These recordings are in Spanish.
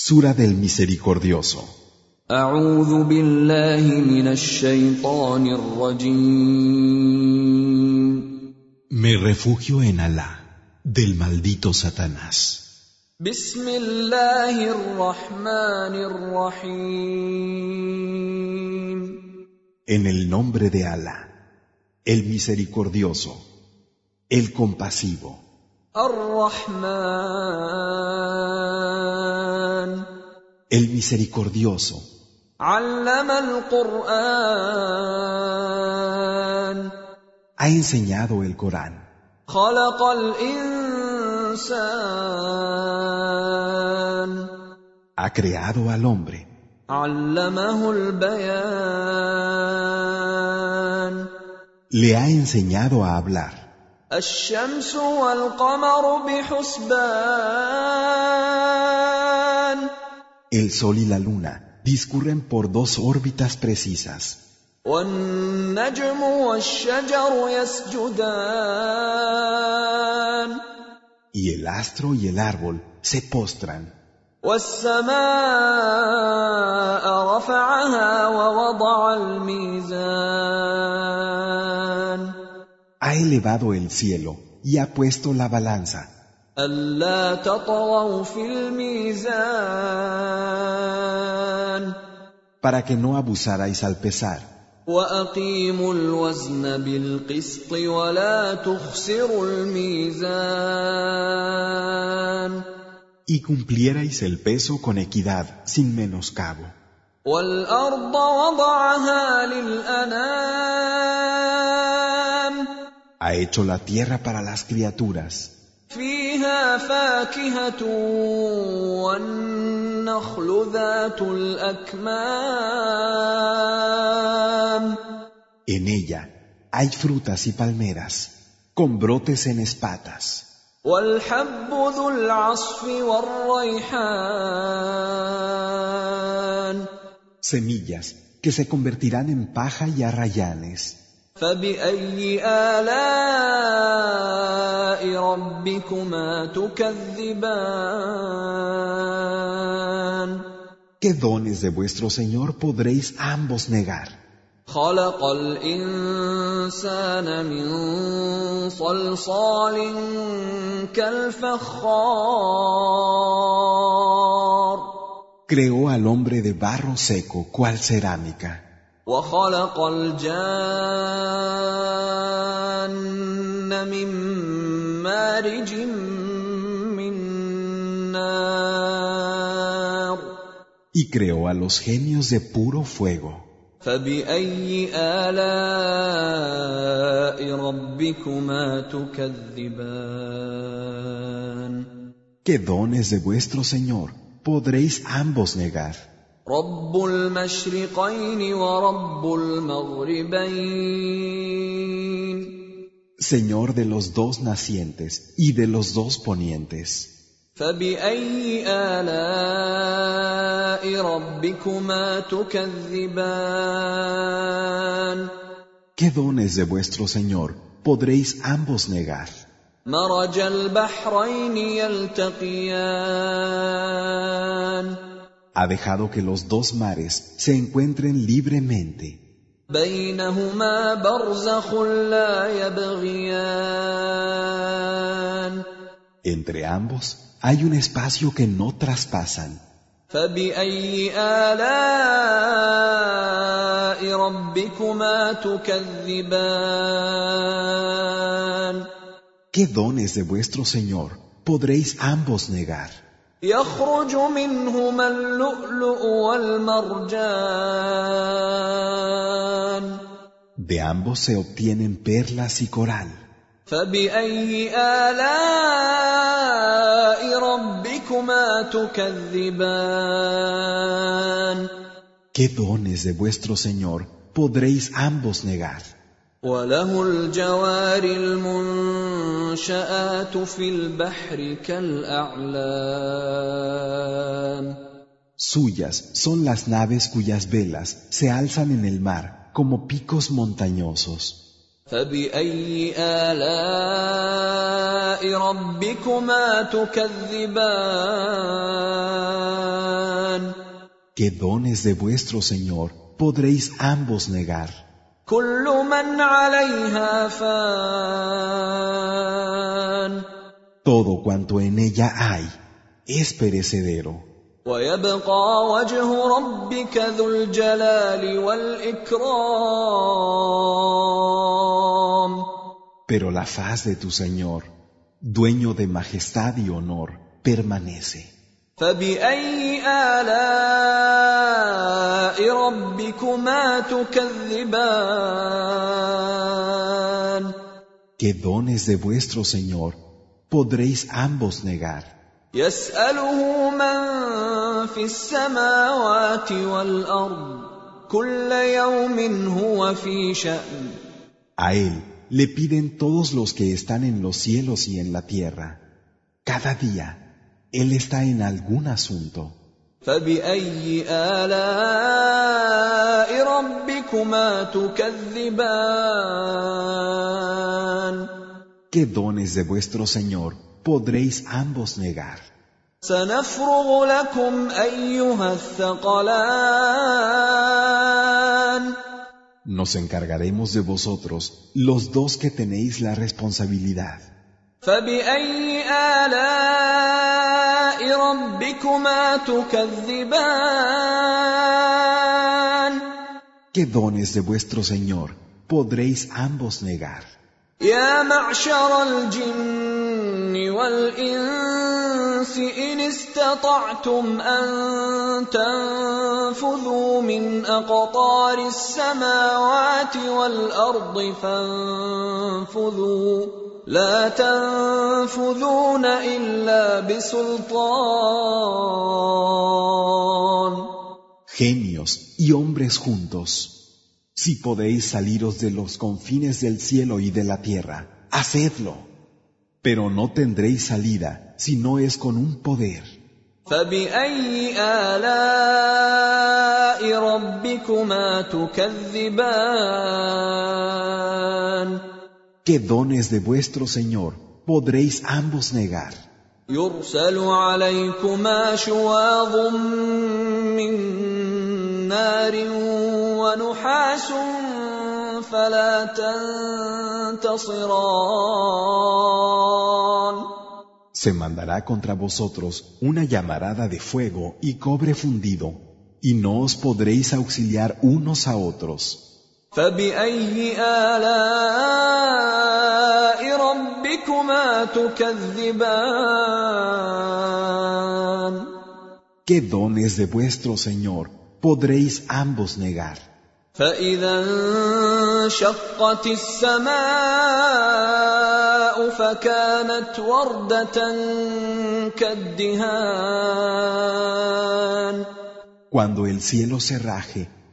Sura del Misericordioso. Me refugio en Alá, del maldito Satanás. En el nombre de Alá, el misericordioso, el compasivo. الرحمن el Misericordioso, علم القرآن ha enseñado el Corán, خلق الإنسان ha creado al hombre, علمه البيان le ha enseñado a hablar. الشمس والقمر بحسبان El sol y la luna discurren por dos órbitas precisas, والنجم والشجر يسجدان y el astro y el árbol se postran. والسماء رفعها ووضع الميزان Ha elevado el cielo y ha puesto la balanza, ألا تطغوا في الميزان para que no abusarais al pesar, وأقيموا الوزن بالقسط ولا تخسروا الميزان y cumplierais el peso con equidad sin menoscabo. والأرض وضعها للأنام Ha hecho la tierra para las criaturas, فيها فاكهة والنخل ذات الأكمام en ella hay frutas y palmeras, con brotes en espatas, والحب ذو العصف والريحان semillas que se convertirán en paja y arrayanes. فبأي آلاء ربكما تكذبان ¿Qué dones de vuestro Señor podréis ambos negar? خلق الإنسان من صلصال كالفخار Creó al hombre de barro seco, cual cerámica, وخلق الجان من مارج من نار y creó a los genios de puro fuego. فبأي آلاء ربكما تكذبان ¿Qué dones de vuestro Señor podréis ambos negar? رب المشرقين ورب المغربين Señor de los dos nacientes y de los dos ponientes. فبأي آلاء ربكما تكذبان ¿Qué dones de vuestro Señor podréis ambos negar? مرج البحرين يلتقيان Ha dejado que los dos mares se encuentren libremente. بينهما برزخ لا يبغيان Entre ambos hay un espacio que no traspasan. فبأي آلاء ربكما تكذبان ¿Qué dones de vuestro Señor podréis ambos negar? يخرج منهما اللؤلؤ والمرجان De ambos se obtienen perlas y coral. فبأي آلاء ربكما تكذبان ¿Qué dones de vuestro Señor podréis ambos negar? وله الجوار المنشآت في البحر كالأعلام Suyas son las naves cuyas velas se alzan en el mar como picos montañosos. فبأي آلاء ربكما تكذبان ¿Qué dones de vuestro Señor podréis ambos negar? كل من عليها فان Todo cuanto en ella hay es perecedero, ويبقى وجه ربك ذو الجلال والاكرام pero la faz de tu Señor, dueño de majestad y honor, permanece. فباي الاء ربكما تكذبان ¿Qué dones de vuestro Señor podréis ambos negar? يساله من في السماوات والارض كل يوم هو في شان A Él le piden todos los que están en los cielos y en la tierra. Cada día, Él está en algún asunto. فباي الاء ربكما تكذبان ¿Qué dones de vuestro Señor podréis ambos negar? سنفرغ لكم ايها الثقلان Nos encargaremos de vosotros, los dos que tenéis la responsabilidad. فباي الاء ربكما تكذبان ¿Qué dones de vuestro Señor podréis ambos negar? يا معشر الجن والإنس إن استطعتم أن تنفذوا من أقطار السماوات والأرض فانفذوا لا تنفذون الا بسلطان Genios y hombres juntos, si podéis saliros de los confines del cielo y de la tierra, hacedlo. Pero no tendréis salida si no es con un poder. فبأي آلاء ربكما تكذبان ¿Qué dones de vuestro Señor podréis ambos negar? يرسل عليكما شواظ من نار ونحاس فلا تنتصران Se mandará contra vosotros una llamarada de fuego y cobre fundido, y no os podréis auxiliar unos a otros. فبأي آلاء ربكما تكذبان ¿Qué dones de vuestro Señor podréis ambos negar? فإذا انشقت السماء فكانت وردة كالدهان Cuando el cielo se raje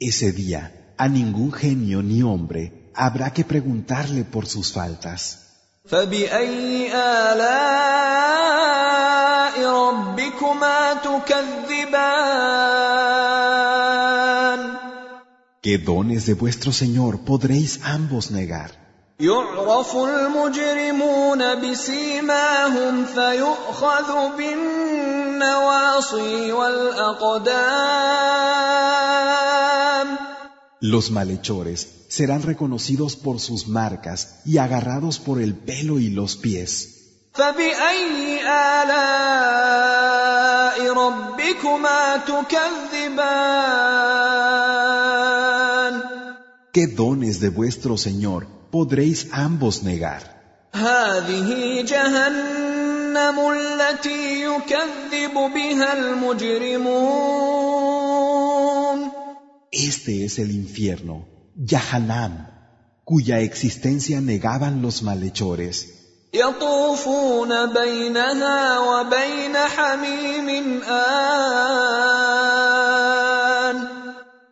Ese día, a ningún genio ni hombre habrá que preguntarle por sus faltas. فبأي آلاء ربكما تكذبان ¿Qué dones de vuestro Señor podréis ambos negar? يعرف المجرمون بسيماهم فيؤخذ بالنواصي والأقدام los malhechores serán reconocidos por sus marcas y agarrados por el pelo y los pies. ¿Qué dones de vuestro Señor podréis ambos negar? Este es el infierno, Yahanam, cuya existencia negaban los malhechores. يطوفون بينها وبين حميم آن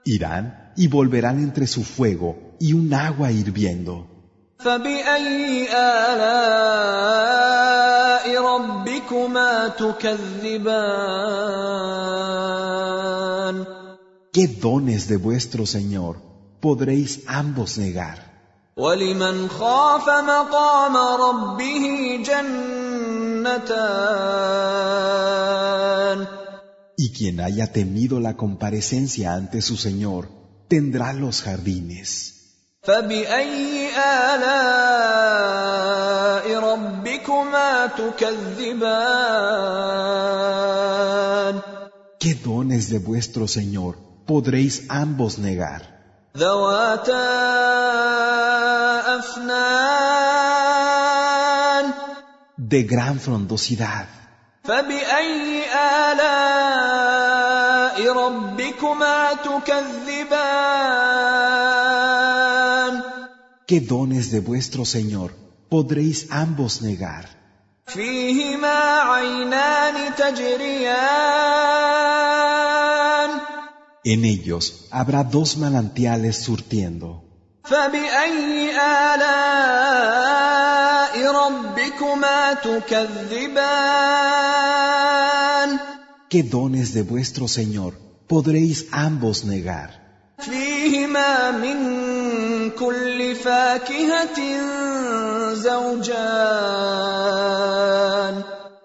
Irán y volverán entre su fuego y un agua hirviendo. فبأي آلاء ربكما تكذبان ¿Qué dones de vuestro Señor podréis ambos negar? ولمن خاف مقام ربه جنتان Y quien haya temido la comparecencia ante su Señor tendrá los jardines. فبأي آلاء ربكما تكذبان ¿Qué dones de vuestro Señor podréis ambos negar? ذواتا أفنان De gran frondosidad. فبأي آلاء ربكما تكذبان ¿Qué dones de vuestro Señor podréis ambos negar? فيهما عينان تجريان en ellos habrá dos manantiales surtiendo. ¿Qué dones de vuestro Señor podréis ambos negar?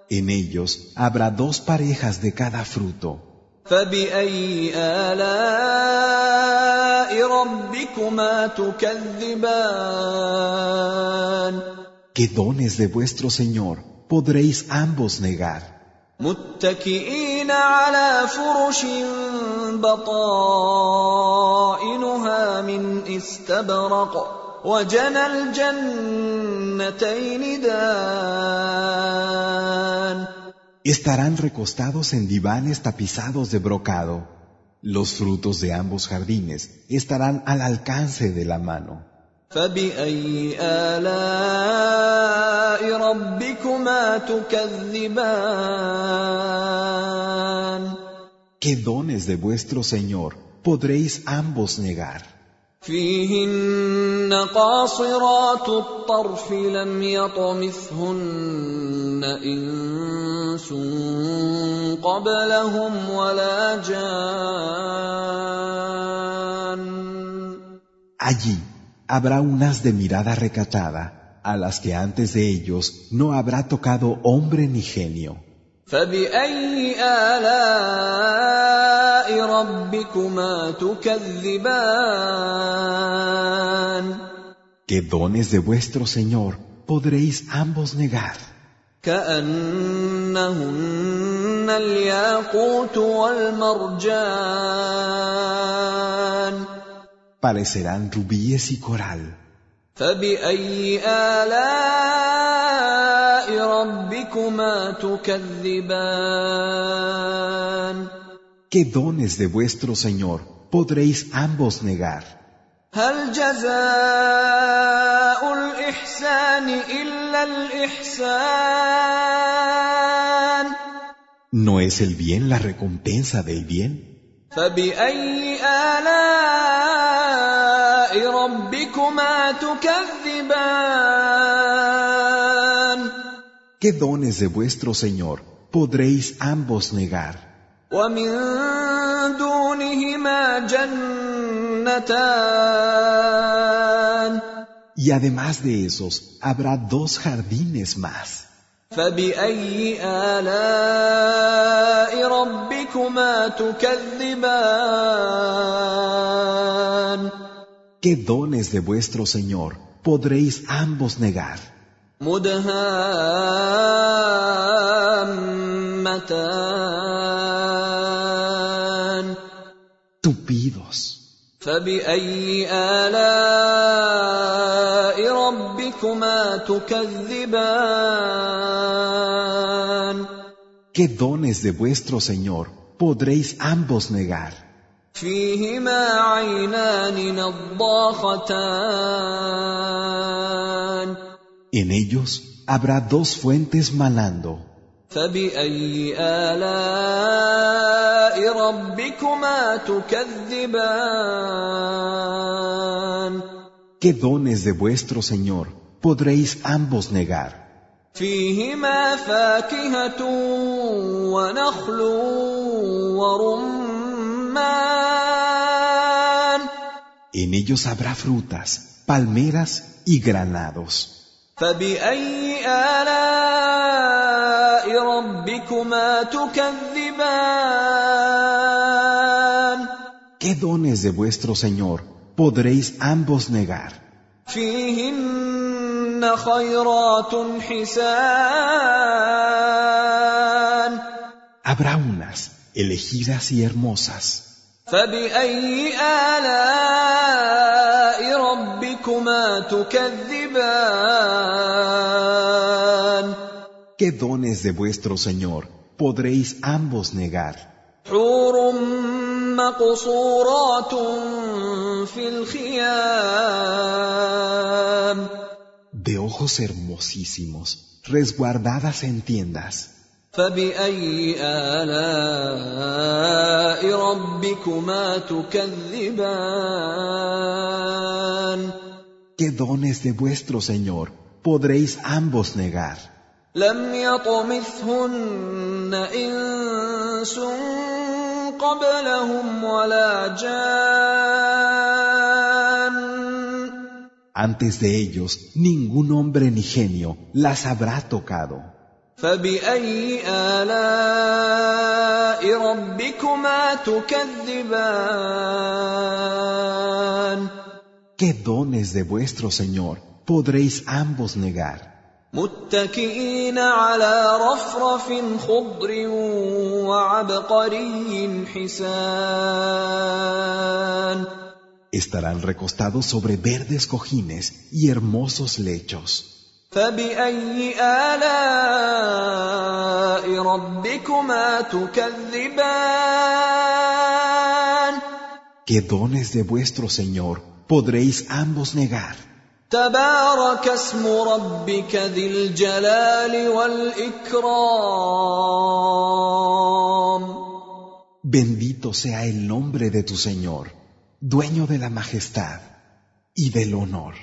En ellos habrá dos parejas de cada fruto. فبأي آلاء ربكما تكذبان ¿Qué dones de vuestro Señor podréis ambos negar? متكئين على فرش بطائنها من استبرق وجنى الجنتين دان estarán recostados en divanes tapizados de brocado. Los frutos de ambos jardines estarán al alcance de la mano. ¿Qué dones de vuestro Señor podréis ambos negar? فيهن قاصرات الطرف لم يطمثهن انس قبلهم ولا جان Allí habrá unas de mirada recatada, a las que antes de ellos no habrá tocado hombre ni genio. فبأي آلاء ربكما تكذبان ¿Qué dones de vuestro Señor podréis ambos negar? كأنهن الياقوت والمرجان Parecerán rubíes y coral. فبأي آلاء ربكما تكذبان ¿Qué dones de vuestro Señor podréis ambos negar? هل جزاء الإحسان إلا الإحسان ¿No es el bien la recompensa del bien? فبأي آلاء ربكما تكذبان ¿qué dones de vuestro Señor podréis ambos negar? Y además de esos, habrá dos jardines más. ¿Qué dones de vuestro Señor podréis ambos negar? مدهامتان. تبيضس فبأي آلاء ربكما تكذبان؟ ¿Qué dones de vuestro Señor podréis ambos negar? فيهما عينان نضاختان. En ellos habrá dos fuentes malando. ¿Qué dones de vuestro Señor podréis ambos negar? En ellos habrá frutas, palmeras y granados. فبأي آلاء ربكما تكذبان ¿Qué dones de vuestro Señor podréis ambos negar? فيهن خيرات حسان Habrá unas elegidas y hermosas. فبأي آلاء ربكما تكذبان ¿Qué dones de vuestro Señor podréis ambos negar? حور مقصورات في الخيام De ojos hermosísimos, resguardadas en tiendas. فبأي آلاء ربكما تكذبان ¿Qué dones de vuestro Señor podréis ambos negar? لم يطمثهن إنس قبلهم ولا جان Antes de ellos, ningún hombre ni genio las habrá tocado. فبأي آلاء ربكما تكذبان ¿Qué dones de vuestro Señor podréis ambos negar? متكئين على رفرف خضر وعبقري حسان Estarán recostados sobre verdes cojines y hermosos lechos. فبأي آلاء ربكما تكذبان ¿Qué dones de vuestro Señor podréis ambos negar? تبارك اسم ربك ذي الجلال والإكرام Bendito sea el nombre de tu Señor, dueño de la majestad y del honor.